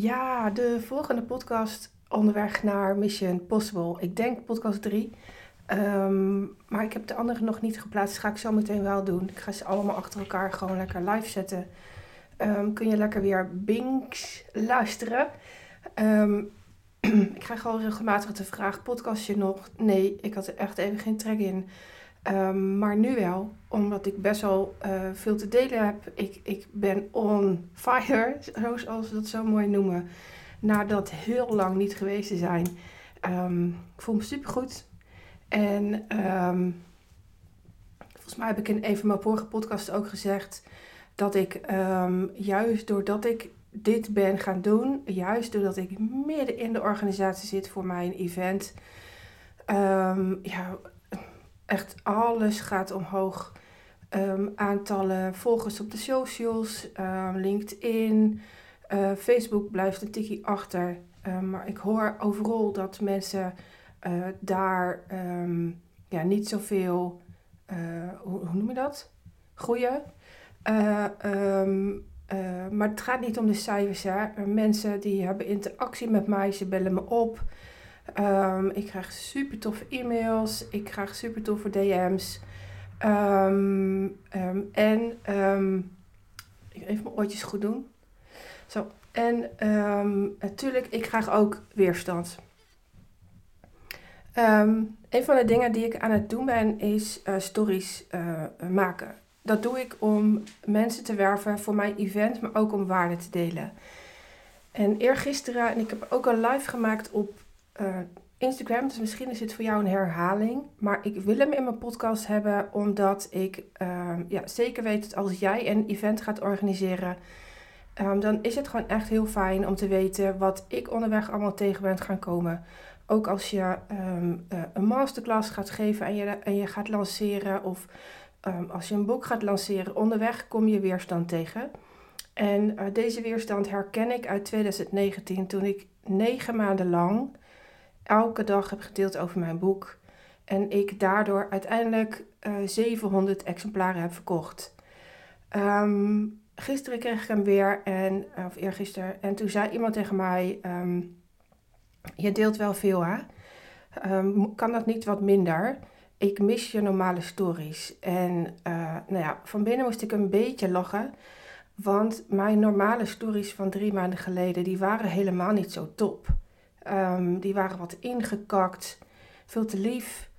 Ja, de volgende podcast onderweg naar Mission Possible. Ik denk podcast 3. Ehm, maar ik heb de andere nog niet geplaatst. Dat ga ik zo meteen wel doen. Ik ga ze allemaal achter elkaar gewoon lekker live zetten. Ehm, kun je lekker weer binks luisteren. Ehm, ik krijg al regelmatig de vraag: podcast je nog? Nee, ik had er echt even geen trek in. Maar nu wel, omdat ik best wel uh, veel te delen heb. Ik, ik ben on fire, zoals ze dat zo mooi noemen. Na dat heel lang niet geweest te zijn. ik voel me supergoed. En um, volgens mij heb ik in een van mijn vorige podcasts ook gezegd dat ik juist doordat ik dit ben gaan doen, juist doordat ik midden in de organisatie zit voor mijn event, ja, echt alles gaat omhoog. aantallen volgers op de socials, LinkedIn, uh, Facebook blijft een tikkie achter. maar ik hoor overal dat mensen uh, daar ja, niet zoveel, uh, hoe, hoe, noem je dat? Groeien. Maar het gaat niet om de cijfers. Hè. Mensen die hebben interactie met mij, ze bellen me op. Um, ik krijg super toffe e-mails, ik krijg super toffe DM's. en even mijn oortjes goed doen. Zo. En natuurlijk, ik krijg ook weerstand. Een van de dingen die ik aan het doen ben, is uh, stories uh, maken. Dat doe ik om mensen te werven voor mijn event, maar ook om waarde te delen. En eergisteren, en ik heb ook een live gemaakt op uh, Instagram, dus misschien is dit voor jou een herhaling. Maar ik wil hem in mijn podcast hebben, omdat ik ehm, ja, zeker weet dat als jij een event gaat organiseren, um, dan is het gewoon echt heel fijn om te weten wat ik onderweg allemaal tegen ben gaan komen. Ook als je ehm, eh, een masterclass gaat geven en je, en je gaat lanceren, of als je een boek gaat lanceren, onderweg kom je weerstand tegen. En uh, deze weerstand herken ik uit 2019, toen ik negen maanden lang elke dag heb gedeeld over mijn boek. En ik daardoor uiteindelijk uh, eh, 700 exemplaren heb verkocht. Um, gisteren kreeg ik hem weer, en, of eergisteren, en toen zei iemand tegen mij. Um, je deelt wel veel, hè? Ehm, kan dat niet wat minder? Ik mis je normale stories. En uh, nou ja, van binnen moest ik een beetje lachen. Want mijn normale stories van drie maanden geleden, die waren helemaal niet zo top. Um, die waren wat ingekakt, veel te lief.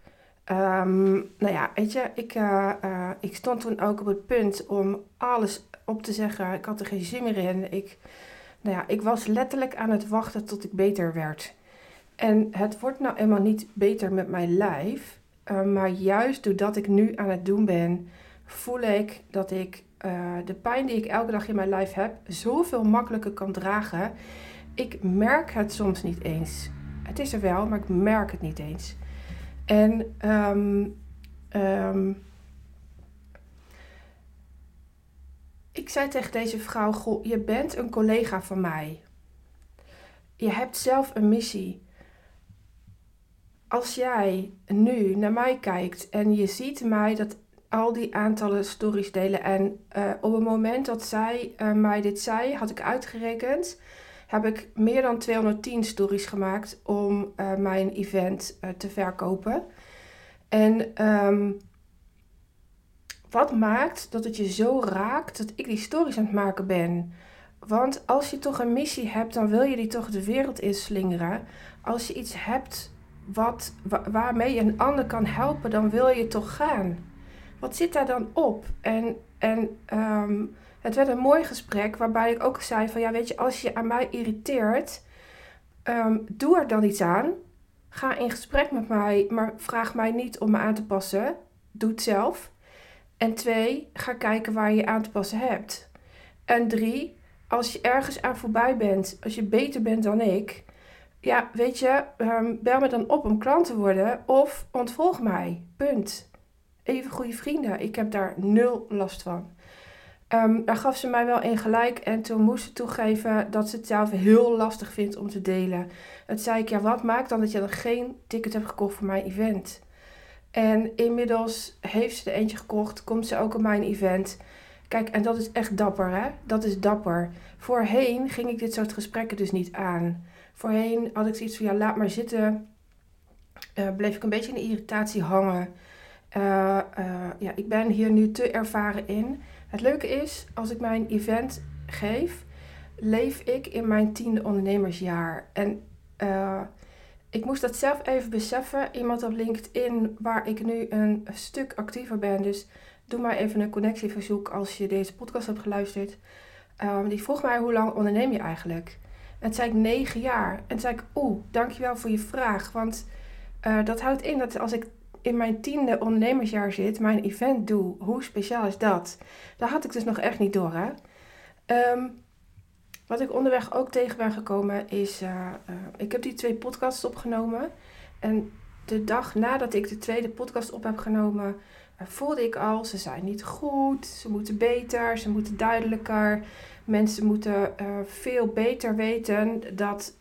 Um, nou ja, weet je, ik, uh, uh, ik stond toen ook op het punt om alles op te zeggen. Ik had er geen zin meer in. Ik, nou ja, ik was letterlijk aan het wachten tot ik beter werd. En het wordt nou eenmaal niet beter met mijn lijf. Uh, maar juist doordat ik nu aan het doen ben, voel ik dat ik de pijn die ik elke dag in mijn lijf heb, zoveel makkelijker kan dragen. Ik merk het soms niet eens. Het is er wel, maar ik merk het niet eens. En um, um, ik zei tegen deze vrouw: Goh, je bent een collega van mij. Je hebt zelf een missie. Als jij nu naar mij kijkt en je ziet mij dat al die aantallen stories delen. En uh, op het moment dat zij uh, mij dit zei, had ik uitgerekend, heb ik meer dan 210 stories gemaakt om uh, mijn event te verkopen. En um, wat maakt dat het je zo raakt dat ik die stories aan het maken ben? Want als je toch een missie hebt, dan wil je die toch de wereld inslingeren. Als je iets hebt wat, waarmee je een ander kan helpen, dan wil je toch gaan. Wat zit daar dan op? En, en um, het werd een mooi gesprek waarbij ik ook zei van ja, weet je, als je aan mij irriteert, um, doe er dan iets aan. Ga in gesprek met mij, maar vraag mij niet om me aan te passen. Doe het zelf. En twee, ga kijken waar je aan te passen hebt. En drie, als je ergens aan voorbij bent, als je beter bent dan ik, ja, weet je, um, bel me dan op om klant te worden of ontvolg mij. Punt. Even goede vrienden. Ik heb daar nul last van. Um, daar gaf ze mij wel in gelijk en toen moest ze toegeven dat ze het zelf heel lastig vindt om te delen. Het zei ik, ja, wat maakt dan dat je dan geen ticket hebt gekocht voor mijn event? En inmiddels heeft ze er eentje gekocht, komt ze ook op mijn event. Kijk, en dat is echt dapper, hè? Dat is dapper. Voorheen ging ik dit soort gesprekken dus niet aan. Voorheen had ik zoiets van, ja, laat maar zitten. Uh, bleef ik een beetje in de irritatie hangen. Uh, ja, ik ben hier nu te ervaren in. Het leuke is, als ik mijn event geef, leef ik in mijn tiende ondernemersjaar. En ik moest dat zelf even beseffen. Iemand op LinkedIn, waar ik nu een stuk actiever ben. Dus doe maar even een connectieverzoek als je deze podcast hebt geluisterd. Um, die vroeg mij hoe lang onderneem je eigenlijk? En toen zei ik negen jaar. En toen zei ik, oeh, dankjewel voor je vraag. Want uh, dat houdt in dat als ik in mijn tiende ondernemersjaar zit, mijn event doe, hoe speciaal is dat? Dat had ik dus nog echt niet door, hè? Um, wat ik onderweg ook tegen ben gekomen is, uh, uh, ik heb die twee podcasts opgenomen. En de dag nadat ik de tweede podcast op heb genomen, voelde ik al, ze zijn niet goed, ze moeten beter, ze moeten duidelijker. Mensen moeten veel beter weten dat,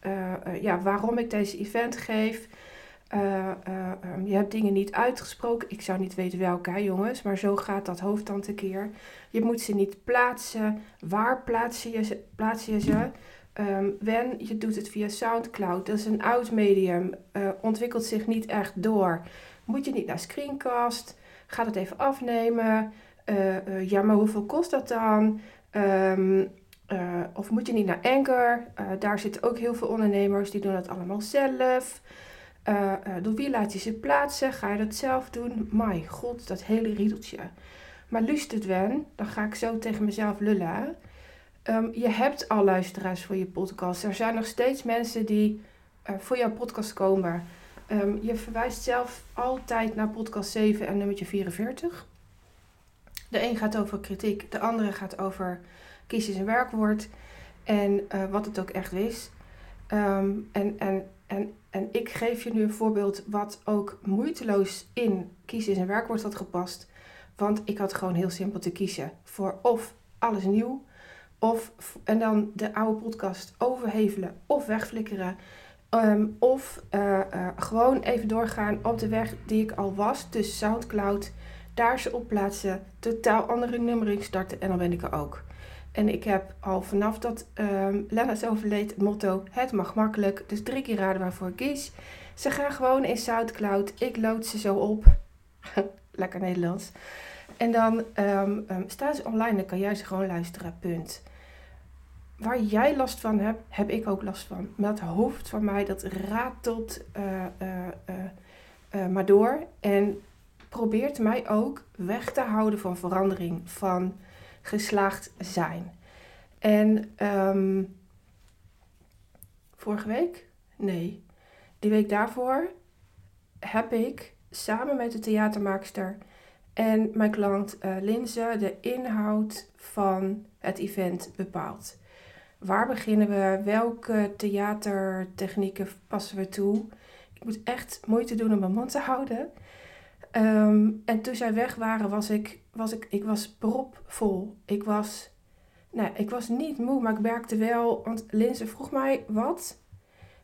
ja, waarom ik deze event geef. Um, je hebt dingen niet uitgesproken. Ik zou niet weten welke, jongens. Maar zo gaat dat hoofd dan tekeer. Je moet ze niet plaatsen. Waar plaats je ze? Plaats je ze? Um, Wen, je doet het via Soundcloud. Dat is een oud medium. ontwikkelt zich niet echt door. Moet je niet naar Screencast? Ga het even afnemen. ja, maar hoeveel kost dat dan? Uh, of moet je niet naar Anchor? Uh, daar zitten ook heel veel ondernemers die doen dat allemaal zelf. Uh, door wie laat je ze plaatsen? Ga je dat zelf doen? My god, dat hele riedeltje. Maar lust het wen, dan ga ik zo tegen mezelf lullen. Um, je hebt al luisteraars voor je podcast. Er zijn nog steeds mensen die voor jouw podcast komen. Um, je verwijst zelf altijd naar podcast 7 en nummertje 44. De een gaat over kritiek, de andere gaat over kies je een werkwoord en wat het ook echt is. Um, en, en, en, en ik geef je nu een voorbeeld wat ook moeiteloos in kies is een werkwoord had gepast. Want ik had gewoon heel simpel te kiezen voor of alles nieuw, of en dan de oude podcast overhevelen of wegflikkeren. Um, of uh, uh, gewoon even doorgaan op de weg die ik al was, dus Soundcloud. Daar ze op plaatsen, totaal andere nummering starten en dan ben ik er ook. En ik heb al vanaf dat um, Lennart overleed het motto: Het mag makkelijk. Dus drie keer raden waarvoor ik kies. Ze gaan gewoon in Soundcloud. Ik lood ze zo op. Lekker Nederlands. En dan um, um, staan ze online. Dan kan jij ze gewoon luisteren. Punt. Waar jij last van hebt, heb ik ook last van. Maar het hoofd van mij, dat ratelt uh, maar door. En probeert mij ook weg te houden van verandering. Van geslaagd zijn. En um, vorige week? Nee. Die week daarvoor heb ik samen met de theatermaakster en mijn klant uh, Linze de inhoud van het event bepaald. Waar beginnen we? Welke theatertechnieken passen we toe? Ik moet echt moeite doen om mijn mond te houden. Um, en toen zij weg waren, was ik, was ik, ik was propvol. Ik was, nou, ik was niet moe, maar ik werkte wel. Want Linse vroeg mij wat.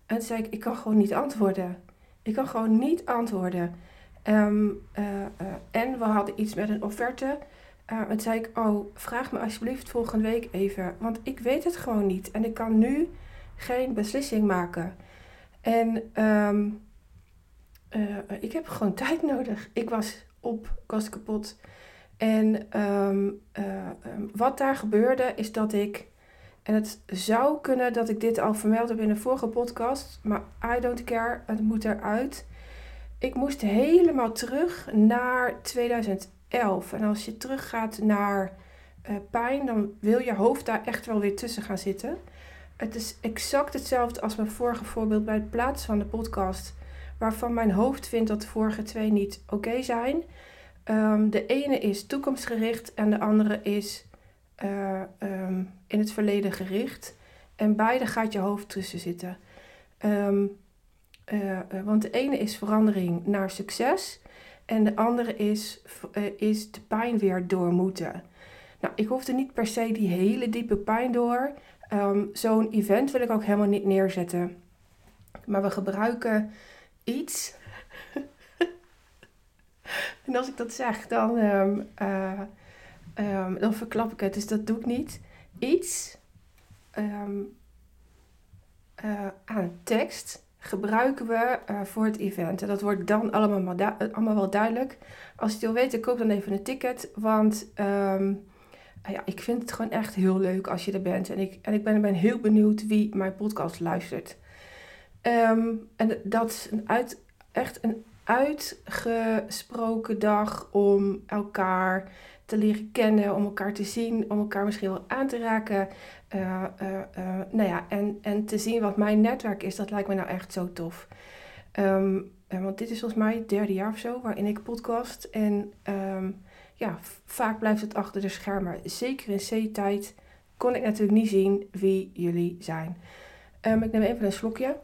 En toen zei ik, ik kan gewoon niet antwoorden. Ik kan gewoon niet antwoorden. Um, uh, uh, en we hadden iets met een offerte. En toen zei ik, oh, vraag me alsjeblieft volgende week even. Want ik weet het gewoon niet. En ik kan nu geen beslissing maken. En uh, ik heb gewoon tijd nodig. Ik was op, ik was kapot. En um, uh, um, wat daar gebeurde is dat ik, en het zou kunnen dat ik dit al vermeld heb in een vorige podcast, maar I don't care, het moet eruit. Ik moest helemaal terug naar 2011. En als je teruggaat naar uh, pijn, dan wil je hoofd daar echt wel weer tussen gaan zitten. Het is exact hetzelfde als mijn vorige voorbeeld bij het plaatsen van de podcast waarvan mijn hoofd vindt dat de vorige twee niet oké zijn. Um, de ene is toekomstgericht en de andere is uh, um, in het verleden gericht. En beide gaat je hoofd tussen zitten. Um, uh, uh, want de ene is verandering naar succes en de andere is, is de pijn weer door moeten. Nou, ik hoefde niet per se die hele diepe pijn door. Zo'n event wil ik ook helemaal niet neerzetten. Maar we gebruiken iets. En als ik dat zeg, dan, um, uh, ehm, dan verklap ik het, dus dat doe ik niet. Iets ehm, eh, aan tekst gebruiken we uh, voor het event. En dat wordt dan allemaal, allemaal wel duidelijk. Als je het wil weten, koop dan even een ticket. Want ehm, ja, ik vind het gewoon echt heel leuk als je er bent. En ik, en ik ben, ben heel benieuwd wie mijn podcast luistert. Ehm, en dat is een echt een uitgesproken dag om elkaar te leren kennen, om elkaar te zien, om elkaar misschien wel aan te raken. Uh, uh, nou ja, en, en te zien wat mijn netwerk is, dat lijkt me nou echt zo tof. Um, want dit is volgens mij het derde jaar of zo waarin ik podcast. En um, ja, vaak blijft het achter de schermen. Zeker in C-tijd kon ik natuurlijk niet zien wie jullie zijn. Um, ik neem even een slokje.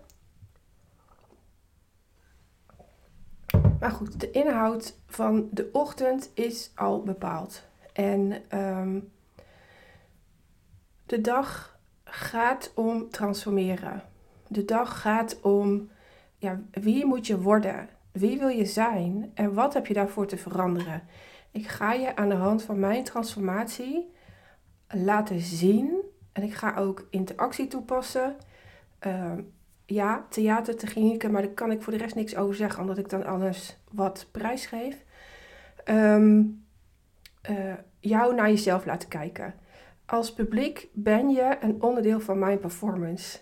Maar goed, de inhoud van de ochtend is al bepaald. En um, de dag gaat om transformeren. De dag gaat om ja, wie moet je worden? Wie wil je zijn? En wat heb je daarvoor te veranderen? Ik ga je aan de hand van mijn transformatie laten zien. En ik ga ook interactie toepassen. Uh, ja, theatertechnieken, maar daar kan ik voor de rest niks over zeggen, omdat ik dan alles wat prijsgeef. Um, uh, jou naar jezelf laten kijken. Als publiek ben je een onderdeel van mijn performance.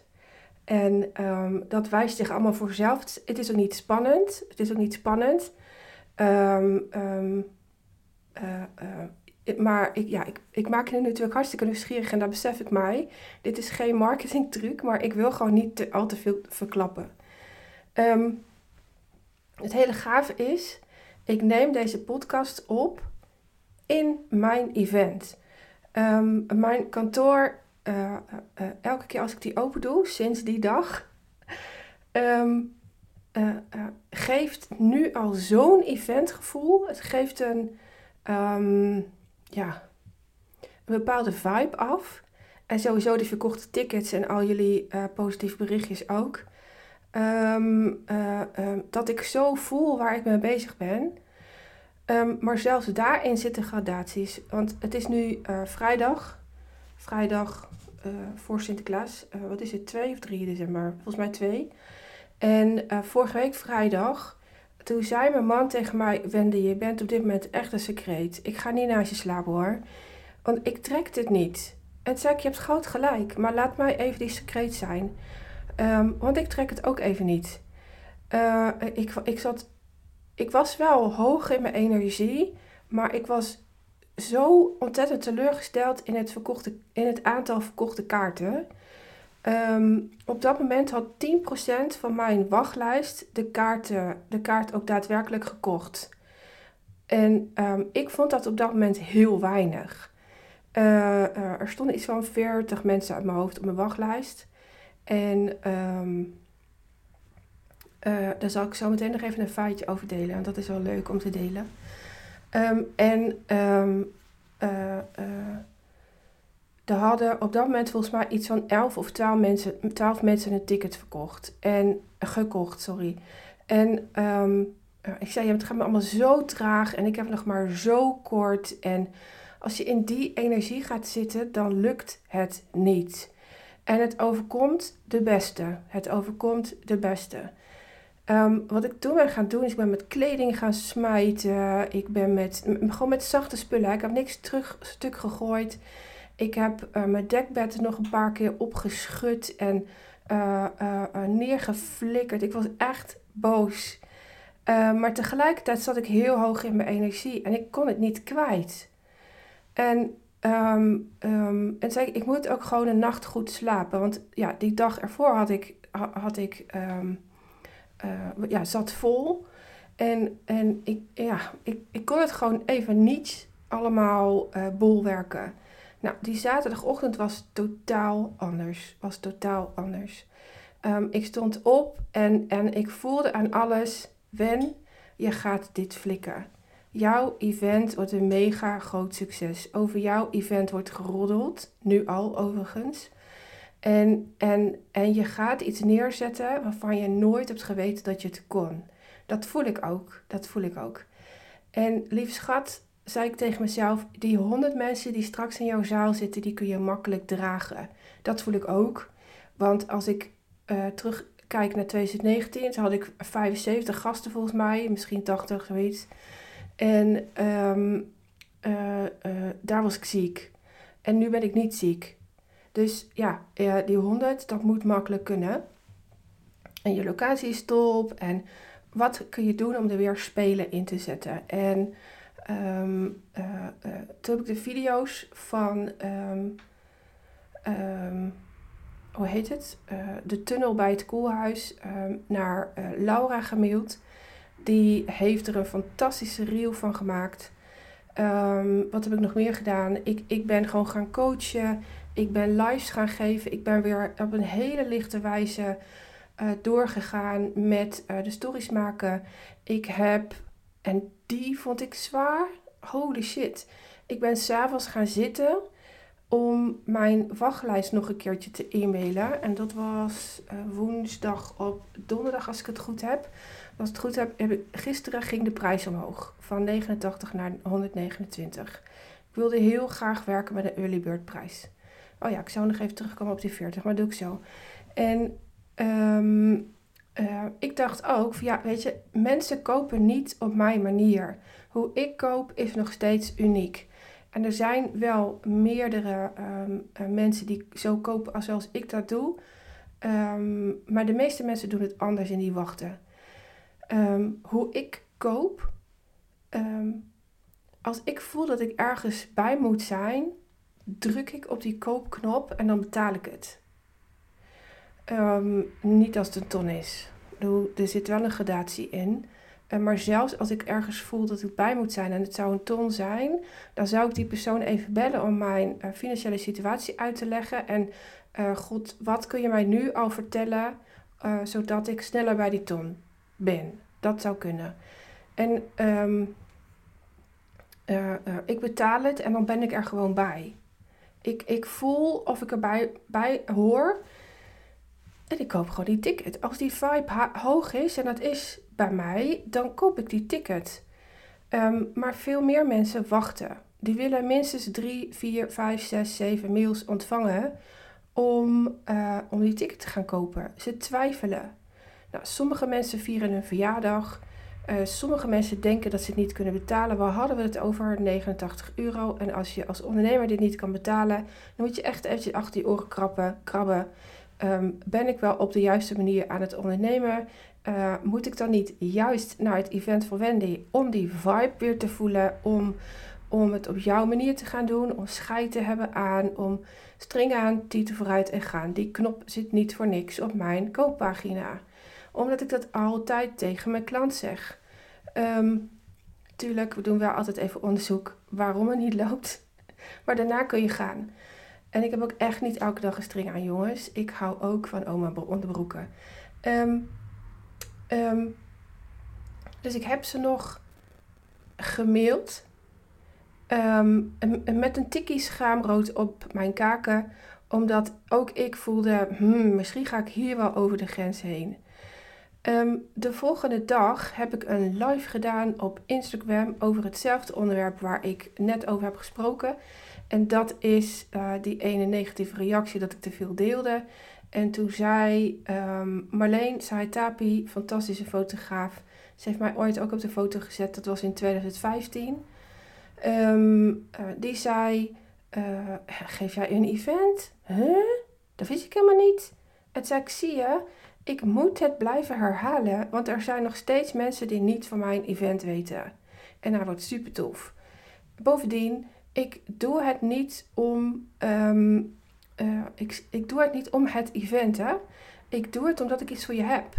En um, dat wijst zich allemaal voor zelf. Het is ook niet spannend. Het is ook niet spannend. Um, maar ik, ja, ik, ik maak het natuurlijk hartstikke nieuwsgierig en dat besef ik mij. Dit is geen marketingtruc, maar ik wil gewoon niet te, al te veel verklappen. Um, het hele gave is, ik neem deze podcast op in mijn event. Um, mijn kantoor, uh, uh, elke keer als ik die open doe, sinds die dag, um, geeft nu al zo'n eventgevoel. Het geeft een ja, een bepaalde vibe af. En sowieso de verkochte tickets en al jullie uh, positieve berichtjes ook. Um, uh, um, dat ik zo voel waar ik mee bezig ben. maar zelfs daarin zitten gradaties. Want het is nu uh, vrijdag. Vrijdag voor Sinterklaas. wat is het? 2 of 3 december? Volgens mij 2. En vorige week vrijdag toen zei mijn man tegen mij: Wende, je bent op dit moment echt een secreet. Ik ga niet naast je slapen hoor. Want ik trek dit niet. En zei ik: Je hebt groot gelijk, maar laat mij even die secreet zijn. Um, want ik trek het ook even niet. Uh, ik, ik, zat, ik was wel hoog in mijn energie, maar ik was zo ontzettend teleurgesteld in het, verkochte, in het aantal verkochte kaarten. Um, op dat moment had 10% van mijn wachtlijst de, kaarten, de kaart ook daadwerkelijk gekocht. En um, ik vond dat op dat moment heel weinig. Uh, uh, er stonden iets van 40 mensen uit mijn hoofd op mijn wachtlijst. En um, uh, daar zal ik zo meteen nog even een feitje over delen. Want dat is wel leuk om te delen. En er hadden op dat moment volgens mij iets van 11 of 12 mensen, 12 mensen een ticket verkocht. En gekocht, sorry. En um, ik zei, ja, het gaat me allemaal zo traag en ik heb nog maar zo kort. En als je in die energie gaat zitten, dan lukt het niet. En het overkomt de beste. Het overkomt de beste. Um, wat ik toen ben gaan doen, is ik ben met kleding gaan smijten. Ik ben met, gewoon met zachte spullen. Ik heb niks terug stuk gegooid. Ik heb uh, mijn dekbed nog een paar keer opgeschud en uh, uh, neergeflikkerd. Ik was echt boos. maar tegelijkertijd zat ik heel hoog in mijn energie en ik kon het niet kwijt. En, um, um, en zei ik, ik moet ook gewoon een nacht goed slapen. Want ja, die dag ervoor had ik, had ik um, ja, zat vol. En, en ik, ja, ik, ik kon het gewoon even niet allemaal bolwerken. Nou, die zaterdagochtend was totaal anders. Was totaal anders. Um, ik stond op en, en ik voelde aan alles, Wen, je gaat dit flikken. Jouw event wordt een mega groot succes. Over jouw event wordt geroddeld, nu al overigens. En, en, en je gaat iets neerzetten waarvan je nooit hebt geweten dat je het kon. Dat voel ik ook. Dat voel ik ook. En lief schat, zei ik tegen mezelf: die 100 mensen die straks in jouw zaal zitten, die kun je makkelijk dragen. Dat voel ik ook. Want als ik uh, terugkijk naar 2019, toen had ik 75 gasten volgens mij, misschien 80, zoiets. En um, uh, daar was ik ziek. En nu ben ik niet ziek. Dus ja, die 100, dat moet makkelijk kunnen. En je locatie is top. En wat kun je doen om er weer spelen in te zetten? En um, toen heb ik de video's van, um, um, hoe heet het? Uh, de tunnel bij het koelhuis naar Laura gemaild. Die heeft er een fantastische reel van gemaakt. wat heb ik nog meer gedaan? Ik, ik ben gewoon gaan coachen. Ik ben lives gaan geven. Ik ben weer op een hele lichte wijze doorgegaan met de stories maken. Ik heb, en die vond ik zwaar, holy shit. Ik ben s'avonds gaan zitten om mijn wachtlijst nog een keertje te e-mailen. En dat was uh, woensdag op donderdag, als ik het goed heb. Als ik het goed heb, heb ik, gisteren ging de prijs omhoog. Van 89 naar 129. Ik wilde heel graag werken met een early bird prijs. Oh ja, ik zou nog even terugkomen op die 40, maar doe ik zo. En um, uh, ik dacht ook, ja, weet je, mensen kopen niet op mijn manier. Hoe ik koop is nog steeds uniek. En er zijn wel meerdere um, uh, mensen die zo kopen als zoals ik dat doe. Um, maar de meeste mensen doen het anders in die wachten. hoe ik koop, als ik voel dat ik ergens bij moet zijn, druk ik op die koopknop en dan betaal ik het. Um, niet als het een ton is. Er zit wel een gradatie in. Uh, maar zelfs als ik ergens voel dat ik bij moet zijn en het zou een ton zijn, dan zou ik die persoon even bellen om mijn uh, financiële situatie uit te leggen. En uh, wat kun je mij nu al vertellen, zodat ik sneller bij die ton ben? Dat zou kunnen. En um, ik betaal het en dan ben ik er gewoon bij. Ik, ik voel of ik erbij bij hoor. En ik koop gewoon die ticket. Als die vibe hoog is, en dat is bij mij, dan koop ik die ticket. Um, maar veel meer mensen wachten. Die willen minstens 3, 4, 5, 6, 7 mails ontvangen om, uh, om die ticket te gaan kopen. Ze twijfelen. Nou, sommige mensen vieren hun verjaardag. Uh, sommige mensen denken dat ze het niet kunnen betalen. Waar hadden we het over? 89 euro. En als je als ondernemer dit niet kan betalen, dan moet je echt eventjes achter je oren krabben. Um, ben ik wel op de juiste manier aan het ondernemen? Uh, moet ik dan niet juist naar het event van Wendy om die vibe weer te voelen? Om, om het op jouw manier te gaan doen? Om scheid te hebben aan? Om string aan, tieten vooruit en gaan? Die knop zit niet voor niks op mijn kooppagina. Omdat ik dat altijd tegen mijn klant zeg. Um, tuurlijk, we doen wel altijd even onderzoek waarom het niet loopt. Maar daarna kun je gaan. En ik heb ook echt niet elke dag een string aan, jongens. Ik hou ook van oma onderbroeken. Um, um, dus ik heb ze nog gemaild. Um, met een tikkie schaamrood op mijn kaken. Omdat ook ik voelde, hmm, misschien ga ik hier wel over de grens heen. de volgende dag heb ik een live gedaan op Instagram over hetzelfde onderwerp waar ik net over heb gesproken. En dat is uh, die ene negatieve reactie dat ik te veel deelde. En toen zei um, Marleen Saitapi, fantastische fotograaf, ze heeft mij ooit ook op de foto gezet, dat was in 2015. Um, uh, die zei, uh, geef jij een event? Dat wist ik helemaal niet. En zei ik, zie je, ik moet het blijven herhalen, want er zijn nog steeds mensen die niet van mijn event weten. En hij wordt super tof. Bovendien, ik doe het niet om. Um, uh, ik, ik doe het niet om het event, hè. Ik doe het omdat ik iets voor je heb.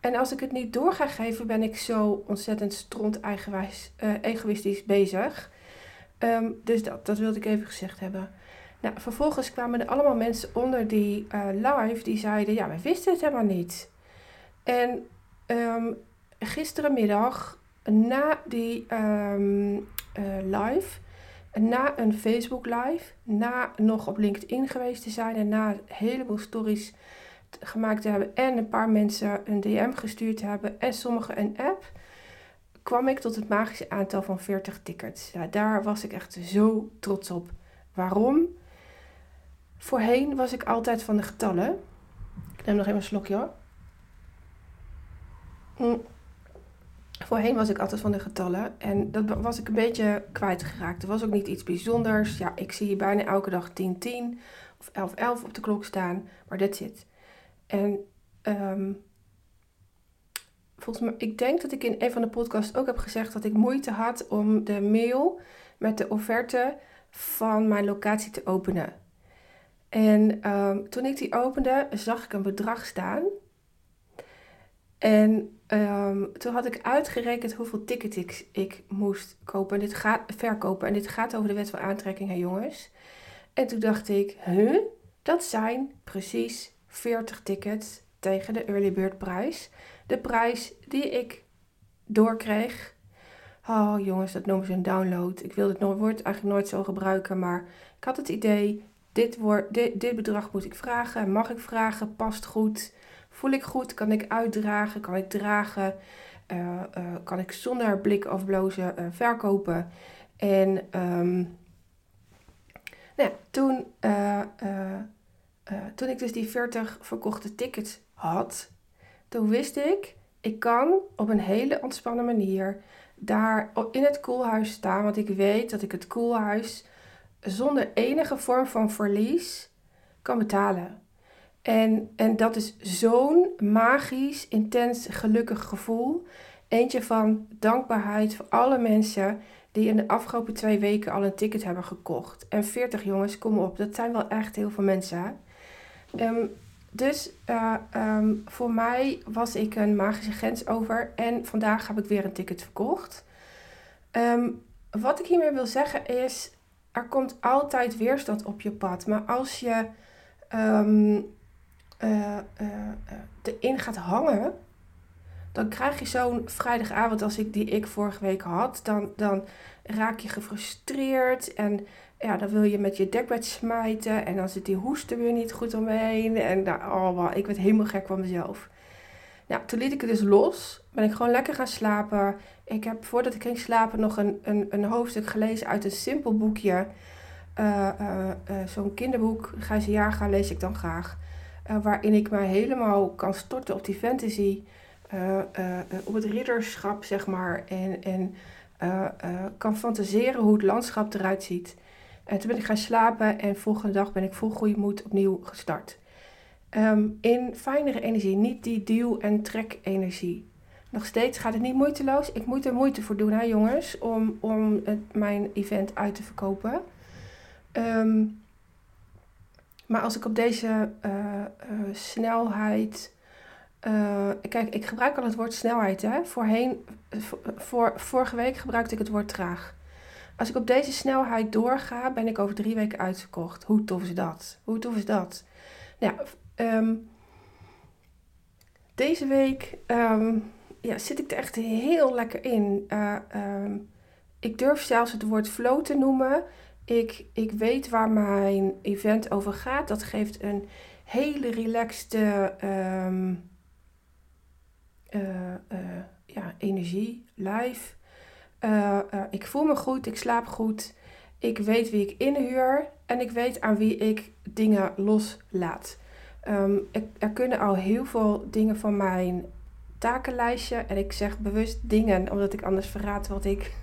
En als ik het niet door ga geven, ben ik zo ontzettend stront eigenwijs, uh, egoïstisch bezig. Um, dus dat, dat wilde ik even gezegd hebben. Nou, vervolgens kwamen er allemaal mensen onder die uh, live die zeiden: Ja, we wisten het helemaal niet. En um, gisterenmiddag, na die live, na een Facebook live, na nog op LinkedIn geweest te zijn en na een heleboel stories gemaakt te hebben en een paar mensen een DM gestuurd te hebben en sommigen een app, kwam ik tot het magische aantal van 40 tickets. Ja, daar was ik echt zo trots op. Waarom? Voorheen was ik altijd van de getallen. Ik neem nog even een slokje hoor. Mm. Voorheen was ik altijd van de getallen en dat was ik een beetje kwijtgeraakt. Er was ook niet iets bijzonders. Ja, ik zie bijna elke dag 10-10 of 11-11 op de klok staan, maar dit zit. En um, volgens mij, ik denk dat ik in een van de podcasts ook heb gezegd dat ik moeite had om de mail met de offerte van mijn locatie te openen. En um, toen ik die opende, zag ik een bedrag staan. En um, toen had ik uitgerekend hoeveel tickets ik, ik moest kopen. En dit gaat, verkopen. En dit gaat over de wet van aantrekking, hè jongens. En toen dacht ik, huh? Dat zijn precies 40 tickets tegen de early bird prijs. De prijs die ik doorkreeg. Oh jongens, dat noemen ze een download. Ik wil het woord eigenlijk nooit zo gebruiken, maar ik had het idee, dit, dit, dit bedrag moet ik vragen, mag ik vragen, past goed, voel ik goed, kan ik uitdragen, kan ik dragen, uh, uh, kan ik zonder blik of blozen uh, verkopen. En um, nou toen, toen ik dus die 40 verkochte tickets had, toen wist ik, ik kan op een hele ontspannen manier daar in het koelhuis staan. Want ik weet dat ik het koelhuis zonder enige vorm van verlies kan betalen. En, en dat is zo'n magisch, intens, gelukkig gevoel. Eentje van dankbaarheid voor alle mensen die in de afgelopen twee weken al een ticket hebben gekocht. En 40 jongens, kom op, dat zijn wel echt heel veel mensen. Um, dus uh, um, voor mij was ik een magische grens over en vandaag heb ik weer een ticket verkocht. Um, wat ik hiermee wil zeggen is, er komt altijd weerstand op je pad. Maar als je uh, erin gaat hangen, dan krijg je zo'n vrijdagavond als ik die ik vorige week had. Dan, dan raak je gefrustreerd en ja, dan wil je met je dekbed smijten en dan zit die hoesten weer niet goed omheen. En daar, oh, ik werd helemaal gek van mezelf. Nou, toen liet ik het dus los. Ben ik gewoon lekker gaan slapen. Ik heb voordat ik ging slapen nog een, een, een hoofdstuk gelezen uit een simpel boekje. Uh, uh, uh, Zo'n kinderboek, Gijze Jaarga, lees ik dan graag. Waarin ik me helemaal kan storten op die fantasy. op het ridderschap, zeg maar. En, en kan fantaseren hoe het landschap eruit ziet. En toen ben ik gaan slapen en volgende dag ben ik vol goede moed opnieuw gestart. Um, in fijnere energie, niet die duw- en trek-energie. Nog steeds gaat het niet moeiteloos. Ik moet er moeite voor doen, hè, jongens, om, om het, mijn event uit te verkopen. Um, maar als ik op deze uh, uh, snelheid. Uh, kijk, ik gebruik al het woord snelheid. Hè? Voorheen, voor, vorige week gebruikte ik het woord traag. Als ik op deze snelheid doorga, ben ik over drie weken uitverkocht. Hoe tof is dat? Hoe tof is dat? Nou, um, deze week um, ja, zit ik er echt heel lekker in. Um, ik durf zelfs het woord flow te noemen. Ik, ik weet waar mijn event over gaat. Dat geeft een hele relaxte um, uh, uh, ja, energie, live. Uh, ik voel me goed, ik slaap goed. Ik weet wie ik inhuur en ik weet aan wie ik dingen loslaat. Um, ik, er kunnen al heel veel dingen van mijn takenlijstje. En ik zeg bewust dingen, omdat ik anders verraad wat ik,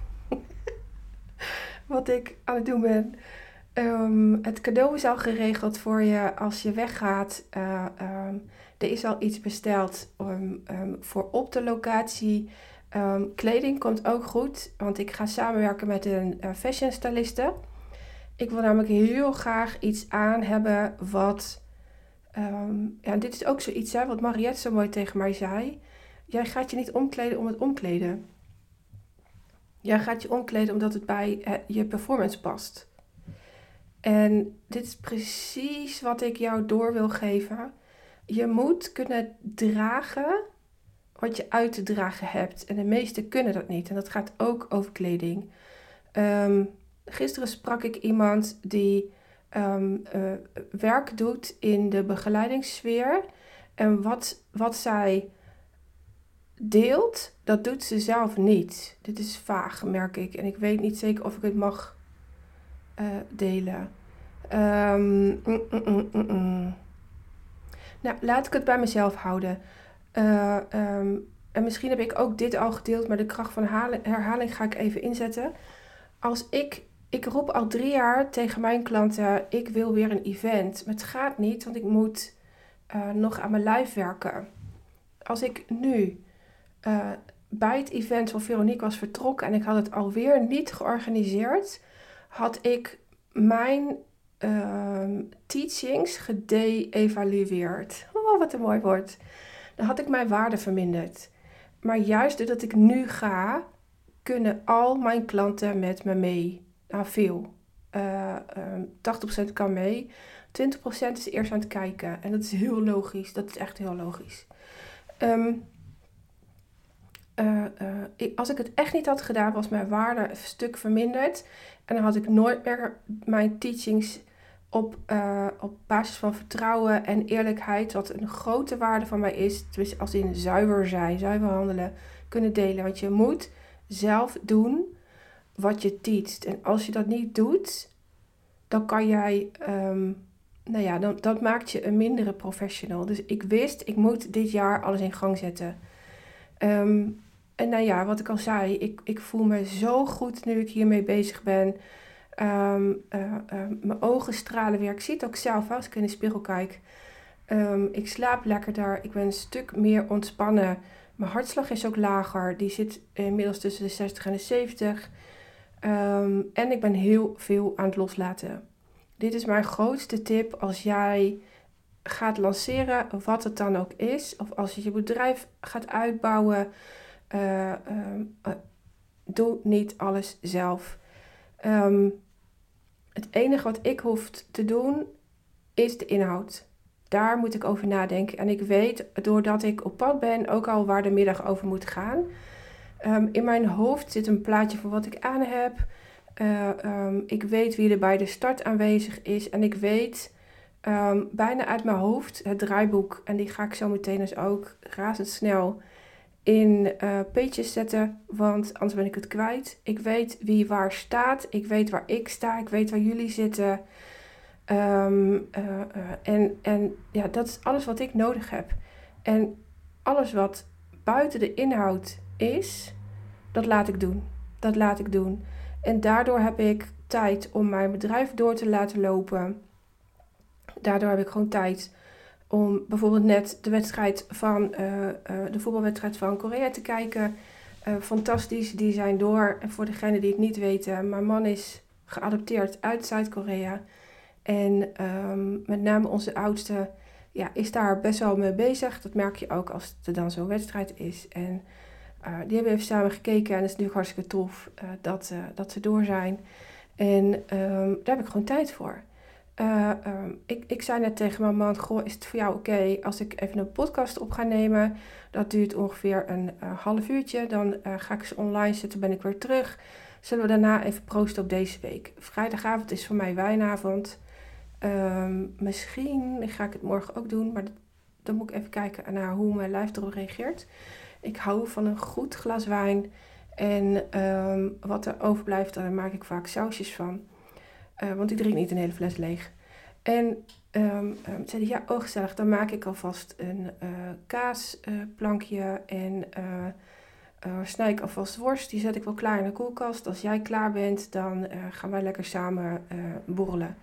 wat ik aan het doen ben. Um, het cadeau is al geregeld voor je als je weggaat. Uh, um, er is al iets besteld um, voor op de locatie. Kleding komt ook goed, want ik ga samenwerken met een uh, fashion styliste. Ik wil namelijk heel graag iets aan hebben wat. Ja, dit is ook zoiets hè, wat Mariette zo mooi tegen mij zei. Jij gaat je niet omkleden om het omkleden. Jij gaat je omkleden omdat het bij je performance past. En dit is precies wat ik jou door wil geven. Je moet kunnen dragen wat je uit te dragen hebt. En de meesten kunnen dat niet. En dat gaat ook over kleding. Um, gisteren sprak ik iemand die um, uh, werk doet in de begeleidingssfeer. En wat, wat zij deelt, dat doet ze zelf niet. Dit is vaag, merk ik. En ik weet niet zeker of ik het mag uh, delen. Um, mm, mm, mm, nou, laat ik het bij mezelf houden. Uh, um, en misschien heb ik ook dit al gedeeld, maar de kracht van herhaling ga ik even inzetten. Als ik, ik roep al drie jaar tegen mijn klanten, ik wil weer een event. Maar het gaat niet, want ik moet uh, nog aan mijn lijf werken. Als ik nu uh, bij het event van Veronique was vertrokken en ik had het alweer niet georganiseerd, had ik mijn uh, teachings gede-evalueerd. Oh, wat een mooi woord. Dan had ik mijn waarde verminderd. Maar juist doordat ik nu ga, kunnen al mijn klanten met me mee. Nou, veel. Uh, uh, 80% kan mee. 20% is eerst aan het kijken. En dat is heel logisch. Dat is echt heel logisch. Um, uh, ik, als ik het echt niet had gedaan, was mijn waarde een stuk verminderd. En dan had ik nooit meer mijn teachings op, uh, op basis van vertrouwen en eerlijkheid, wat een grote waarde van mij is, als in zuiver zijn, zuiver handelen, kunnen delen. Want je moet zelf doen wat je teacht. En als je dat niet doet, dan kan jij, um, nou ja, dan, dat maakt je een mindere professional. Dus ik wist, ik moet dit jaar alles in gang zetten. Um, en nou ja, wat ik al zei, ik, ik voel me zo goed nu ik hiermee bezig ben. Um, uh, mijn ogen stralen weer. Ik zie het ook zelf als ik in de spiegel kijk. Um, ik slaap lekkerder. Ik ben een stuk meer ontspannen. Mijn hartslag is ook lager. Die zit inmiddels tussen de 60 en de 70. Um, en ik ben heel veel aan het loslaten. Dit is mijn grootste tip als jij gaat lanceren, wat het dan ook is. Of als je je bedrijf gaat uitbouwen. Uh, uh, doe niet alles zelf. Um, het enige wat ik hoef te doen is de inhoud. Daar moet ik over nadenken. En ik weet, doordat ik op pad ben, ook al waar de middag over moet gaan. Um, in mijn hoofd zit een plaatje van wat ik aan heb. Um, ik weet wie er bij de start aanwezig is. En ik weet bijna uit mijn hoofd het draaiboek. En die ga ik zo meteen dus ook razendsnel in uh, pages zetten, want anders ben ik het kwijt. Ik weet wie waar staat, ik weet waar ik sta, ik weet waar jullie zitten. Um, uh, uh, en, en ja, dat is alles wat ik nodig heb. En alles wat buiten de inhoud is, dat laat ik doen. Dat laat ik doen. En daardoor heb ik tijd om mijn bedrijf door te laten lopen. Daardoor heb ik gewoon tijd om bijvoorbeeld net de wedstrijd van uh, uh, de voetbalwedstrijd van Korea te kijken. Uh, fantastisch, die zijn door. En voor degenen die het niet weten, mijn man is geadopteerd uit Zuid-Korea. En um, met name onze oudste ja, is daar best wel mee bezig. Dat merk je ook als er dan zo'n wedstrijd is. En die hebben even samen gekeken en het is natuurlijk hartstikke tof dat, dat ze door zijn. En um, daar heb ik gewoon tijd voor. Uh, um, ik, ik zei net tegen mijn man, goh, is het voor jou oké als ik even een podcast op ga nemen? Dat duurt ongeveer een uh, half uurtje. Dan uh, ga ik ze online zetten, ben ik weer terug. Zullen we daarna even proosten op deze week? Vrijdagavond is voor mij wijnavond. Um, misschien ga ik het morgen ook doen, maar dan moet ik even kijken naar hoe mijn lijf erop reageert. Ik hou van een goed glas wijn. En um, wat er overblijft, daar maak ik vaak sausjes van. Uh, want ik drink niet een hele fles leeg. En um, um, zei hij, ja, oh gezellig, dan maak ik alvast een uh, kaasplankje en uh, snij ik alvast worst. Die zet ik wel klaar in de koelkast. Als jij klaar bent, dan gaan wij lekker samen borrelen.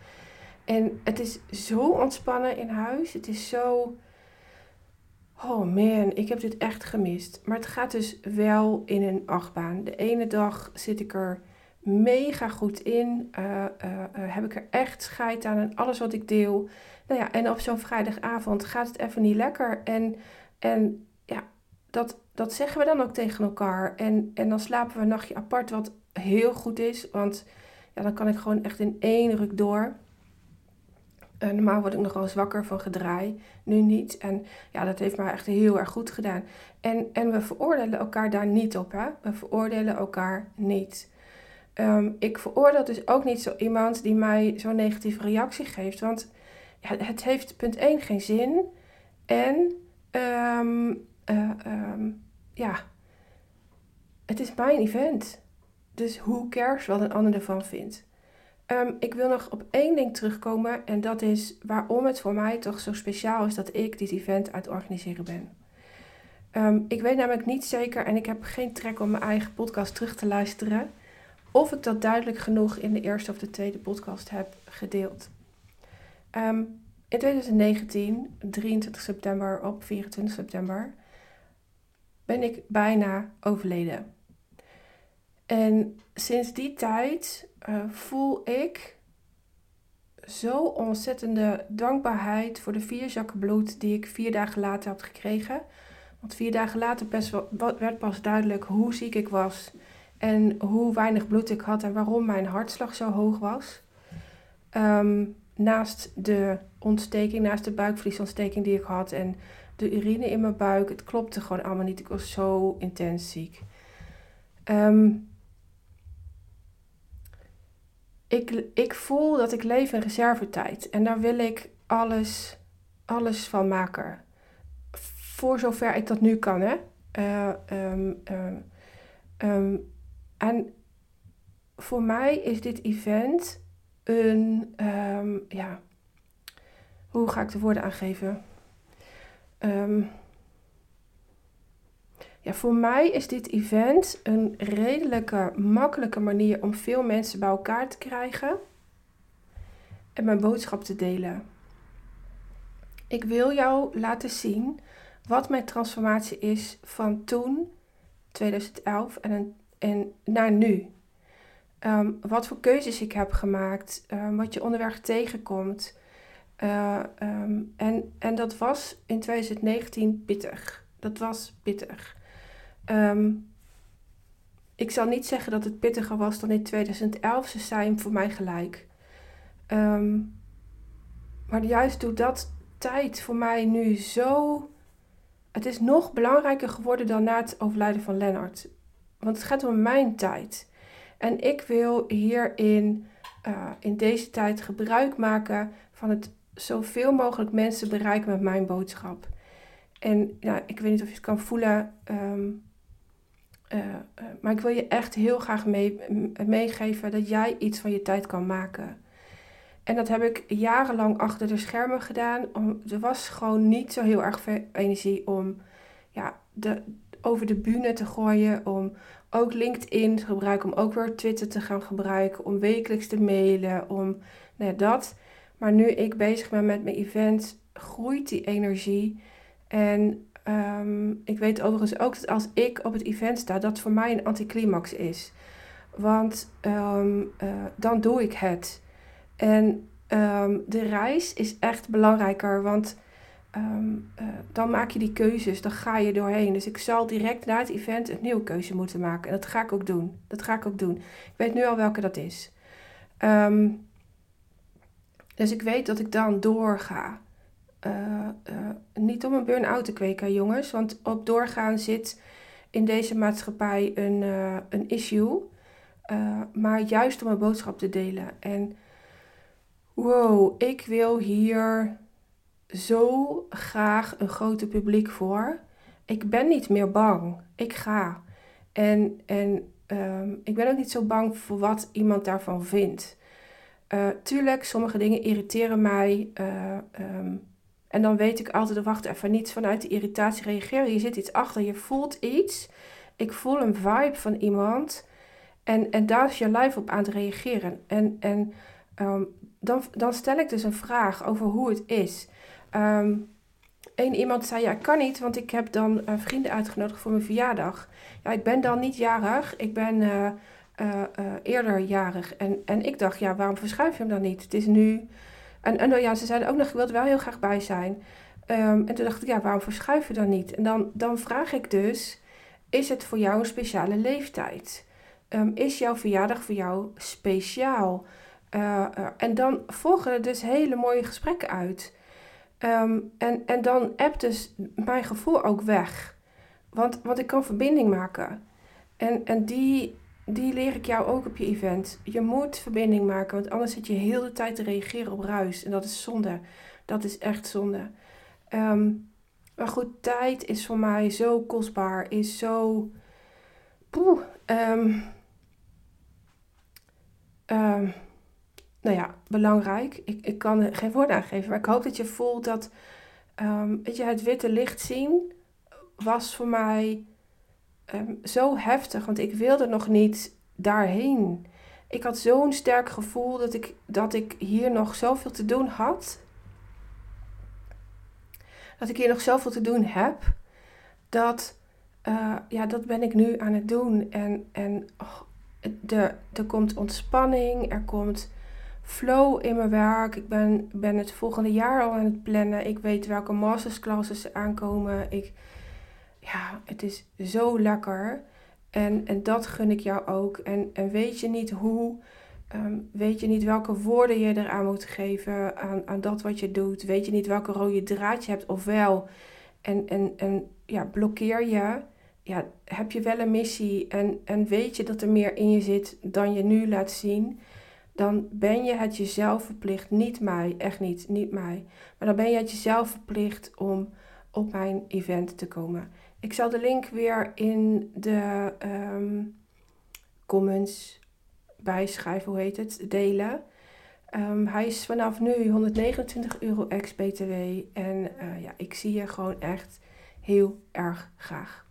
En het is zo ontspannen in huis. Het is zo... Oh man, ik heb dit echt gemist. Maar het gaat dus wel in een achtbaan. De ene dag zit ik er mega goed in. Uh, uh, heb ik er echt scheid aan en alles wat ik deel. Nou ja, en op zo'n vrijdagavond gaat het even niet lekker. En, en ja, dat, dat zeggen we dan ook tegen elkaar. En, en dan slapen we een nachtje apart, wat heel goed is. Want ja, dan kan ik gewoon echt in één ruk door. Uh, normaal word ik nogal zwakker van gedraai, nu niet. En ja, dat heeft mij echt heel erg goed gedaan. En, en we veroordelen elkaar daar niet op, hè? We veroordelen elkaar niet. Um, ik veroordeel dus ook niet zo iemand die mij zo'n negatieve reactie geeft. Want het heeft punt 1 geen zin. En um, uh, um, ja, het is mijn event. Dus hoe cares wat een ander ervan vindt. Ik wil nog op één ding terugkomen en dat is waarom het voor mij toch zo speciaal is dat ik dit event aan het organiseren ben. Ik weet namelijk niet zeker en ik heb geen trek om mijn eigen podcast terug te luisteren of ik dat duidelijk genoeg in de eerste of de tweede podcast heb gedeeld. Um, in 2019, 23 september op 24 september, ben ik bijna overleden. En sinds die tijd uh, voel ik zo ontzettende dankbaarheid voor de vier zakken bloed die ik vier dagen later had gekregen. Want vier dagen later werd pas duidelijk hoe ziek ik was en hoe weinig bloed ik had en waarom mijn hartslag zo hoog was. Um, naast de ontsteking, naast de buikvliesontsteking die ik had en de urine in mijn buik, het klopte gewoon allemaal niet. Ik was zo intens ziek. Um, ik, ik voel dat ik leef in reservetijd en daar wil ik alles, alles van maken. Voor zover ik dat nu kan, hè. Um, um, en voor mij is dit event een, um, ja, hoe ga ik de woorden aangeven? Um, ja, voor mij is dit event een redelijke, makkelijke manier om veel mensen bij elkaar te krijgen en mijn boodschap te delen. Ik wil jou laten zien wat mijn transformatie is van toen, 2011, en, en naar nu. Um, wat voor keuzes ik heb gemaakt, um, wat je onderweg tegenkomt. Uh, um, en, en dat was in 2019 pittig. Dat was pittig. ik zal niet zeggen dat het pittiger was dan in 2011. Ze zijn voor mij gelijk. maar juist doet dat tijd voor mij nu zo. Het is nog belangrijker geworden dan na het overlijden van Lennart. Want het gaat om mijn tijd. En ik wil hierin, uh, in deze tijd, gebruik maken van het zoveel mogelijk mensen bereiken met mijn boodschap. En ja, ik weet niet of je het kan voelen, um, uh, uh, maar ik wil je echt heel graag mee, meegeven dat jij iets van je tijd kan maken. En dat heb ik jarenlang achter de schermen gedaan. Om, er was gewoon niet zo heel erg veel energie om ja, de, over de bühne te gooien, om ook LinkedIn te gebruiken, om ook weer Twitter te gaan gebruiken, om wekelijks te mailen, om nou ja, dat. Maar nu ik bezig ben met mijn event, groeit die energie. En um, ik weet overigens ook dat als ik op het event sta, dat voor mij een anticlimax is. Want um, uh, dan doe ik het. En um, de reis is echt belangrijker, want Um, uh, dan maak je die keuzes, dan ga je doorheen. Dus ik zal direct na het event een nieuwe keuze moeten maken. En dat ga ik ook doen. Dat ga ik ook doen. Ik weet nu al welke dat is. Um, dus ik weet dat ik dan doorga. Uh, uh, niet om een burn-out te kweken, jongens. Want op doorgaan zit in deze maatschappij een, een issue. maar juist om een boodschap te delen. En wow, ik wil hier zo graag een groter publiek voor. Ik ben niet meer bang. Ik ga. En, en um, ik ben ook niet zo bang voor wat iemand daarvan vindt. Uh, tuurlijk, sommige dingen irriteren mij. Uh, um, en dan weet ik altijd, wacht even, niet vanuit de irritatie reageren. Je zit iets achter, je voelt iets. Ik voel een vibe van iemand. En, en daar is je lijf op aan het reageren. En, en um, dan, dan stel ik dus een vraag over hoe het is. Um, Eén iemand zei, ja, kan niet, want ik heb dan uh, vrienden uitgenodigd voor mijn verjaardag. Ja, ik ben dan niet jarig, ik ben uh, uh, eerder jarig. En, en ik dacht, ja, waarom verschuif je hem dan niet? Het is nu... En, en ja, ze zeiden ook nog, ik wil er wel heel graag bij zijn. Um, en toen dacht ik, ja, waarom verschuif je dan niet? En dan, dan vraag ik dus, is het voor jou een speciale leeftijd? Um, is jouw verjaardag voor jou speciaal? en dan volgen er dus hele mooie gesprekken uit. Um, en, en dan appt dus mijn gevoel ook weg. Want, want ik kan verbinding maken. En, en die, die leer ik jou ook op je event. Je moet verbinding maken, want anders zit je heel de tijd te reageren op ruis. En dat is zonde. Dat is echt zonde. Um, Maar goed, tijd is voor mij zo kostbaar, is zo. Poeh, um, nou ja, belangrijk. Ik, ik kan er geen woord aan geven, maar ik hoop dat je voelt dat um, weet je, het witte licht zien was voor mij um, zo heftig, want ik wilde nog niet daarheen. Ik had zo'n sterk gevoel dat ik, dat ik hier nog zoveel te doen had. Dat ik hier nog zoveel te doen heb. Dat, uh, ja, dat ben ik nu aan het doen. En, en oh, de, er komt ontspanning, er komt flow in mijn werk. Ik ben, ben het volgende jaar al aan het plannen. Ik weet welke masterclasses aankomen. Ik, ja, het is zo lekker. En, en dat gun ik jou ook. En, en weet je niet hoe, ehm, weet je niet welke woorden je eraan moet geven aan, aan dat wat je doet. Weet je niet welke rode draad je hebt of wel. En, en, en ja, blokkeer je. Ja, heb je wel een missie en, en weet je dat er meer in je zit dan je nu laat zien dan ben je het jezelf verplicht, niet mij, echt niet, niet mij. Maar dan ben je het jezelf verplicht om op mijn event te komen. Ik zal de link weer in de um, comments bijschrijven, hoe heet het, delen. Um, hij is vanaf nu 129 euro ex-BTW. En uh, ja, ik zie je gewoon echt heel erg graag.